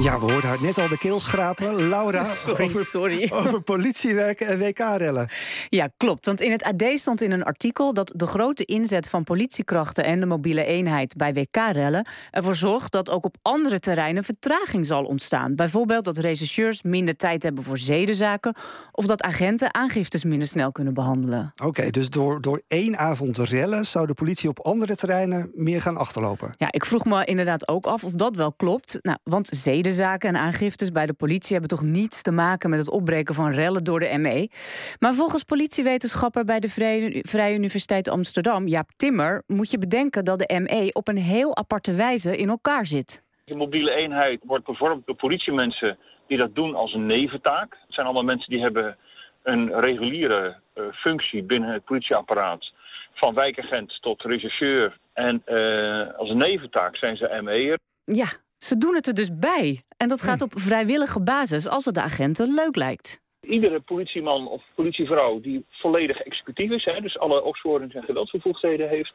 Ja, we hoorden haar net al de keel schrapen. Laura, Sorry, over, sorry. over politiewerk en WK-rellen. Ja, klopt. Want in het AD stond in een artikel dat de grote inzet van politiekrachten en de mobiele eenheid bij WK-rellen ervoor zorgt dat ook op andere terreinen vertraging zal ontstaan. Bijvoorbeeld dat rechercheurs minder tijd hebben voor zedenzaken of dat agenten aangiftes minder snel kunnen behandelen. Oké, dus door, door één avond rellen zou de politie op andere terreinen meer gaan achterlopen. Ja, ik vroeg me inderdaad ook af of dat wel klopt. Nou, want zedenzaken en aangiftes bij de politie hebben toch niets te maken met het opbreken van rellen door de ME. Maar volgens politiewetenschapper bij de Vrije, Universiteit Amsterdam, Jaap Timmer, moet je bedenken dat de ME op een heel aparte wijze in elkaar zit. De mobiele eenheid wordt bevormd door politiemensen die dat doen als een neventaak. Het zijn allemaal mensen die hebben een reguliere uh, functie binnen het politieapparaat. Van wijkagent tot rechercheur. En uh, als een neventaak zijn ze ME'er. Ja, ze doen het er dus bij. En dat gaat op vrijwillige basis als het de agenten leuk lijkt. Iedere politieman of politievrouw die volledig executief is, hè, dus alle opsporings- en geweldsbevoegdheden heeft,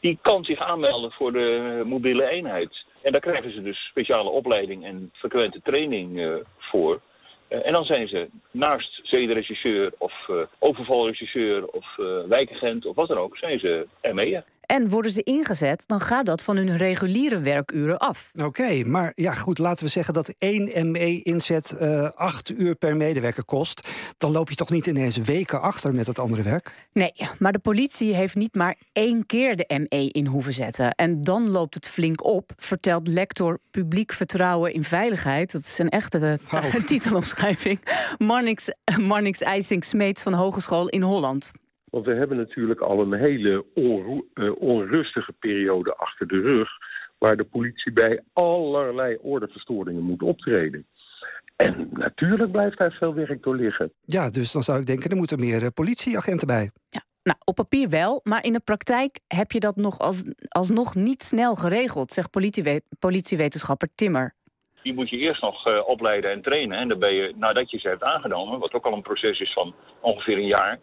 die kan zich aanmelden voor de mobiele eenheid. En daar krijgen ze dus speciale opleiding en frequente training uh, voor. Uh, en dan zijn ze naast zedenregisseur of uh, overvalregisseur of wijkagent of wat dan ook, zijn ze ME'er. En worden ze ingezet, dan gaat dat van hun reguliere werkuren af. Oké, okay, maar ja goed, laten we zeggen dat één ME-inzet uh, acht uur per medewerker kost. Dan loop je toch niet ineens weken achter met het andere werk? Nee, maar de politie heeft niet maar één keer de ME in hoeven zetten. En dan loopt het flink op, vertelt lector Publiek Vertrouwen in Veiligheid. Dat is een echte uh, wow. titelomschrijving. Marnix, Marnix IJsink-Smeets van Hogeschool in Holland. Want we hebben natuurlijk al een hele uh, onrustige periode achter de rug... waar de politie bij allerlei ordeverstoringen moet optreden. En natuurlijk blijft daar veel werk door liggen. Ja, dus dan zou ik denken, er moeten meer uh, politieagenten bij. Ja. Nou, op papier wel, maar in de praktijk heb je dat nog als, alsnog niet snel geregeld, zegt politiewe- politiewetenschapper Timmer. Die moet je eerst nog uh, opleiden en trainen. En dan ben je, nadat je ze hebt aangenomen, wat ook al een proces is van ongeveer een jaar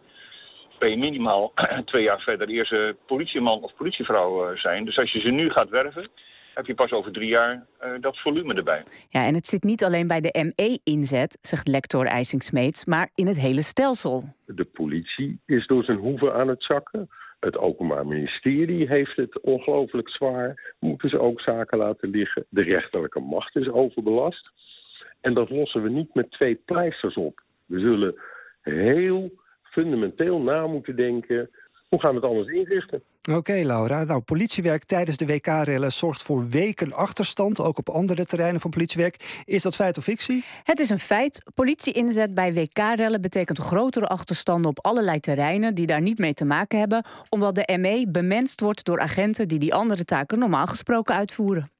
ben je minimaal twee jaar verder eerst uh, politieman of politievrouw uh, zijn. Dus als je ze nu gaat werven, heb je pas over drie jaar uh, dat volume erbij. Ja, en het zit niet alleen bij de ME-inzet, zegt lector IJsing-Smeets, maar in het hele stelsel. De politie is door zijn hoeven aan het zakken. Het Openbaar Ministerie heeft het ongelooflijk zwaar. Moeten ze ook zaken laten liggen. De rechterlijke macht is overbelast. En dat lossen we niet met twee pleisters op. We zullen heel fundamenteel na moeten denken... hoe gaan we het anders inrichten? Oké, okay, Laura. Nou, politiewerk tijdens de WK-rellen zorgt voor weken achterstand... ook op andere terreinen van politiewerk. Is dat feit of fictie? Het is een feit. Politie-inzet bij WK-rellen betekent grotere achterstanden... op allerlei terreinen die daar niet mee te maken hebben... omdat de ME bemenst wordt door agenten... die die andere taken normaal gesproken uitvoeren.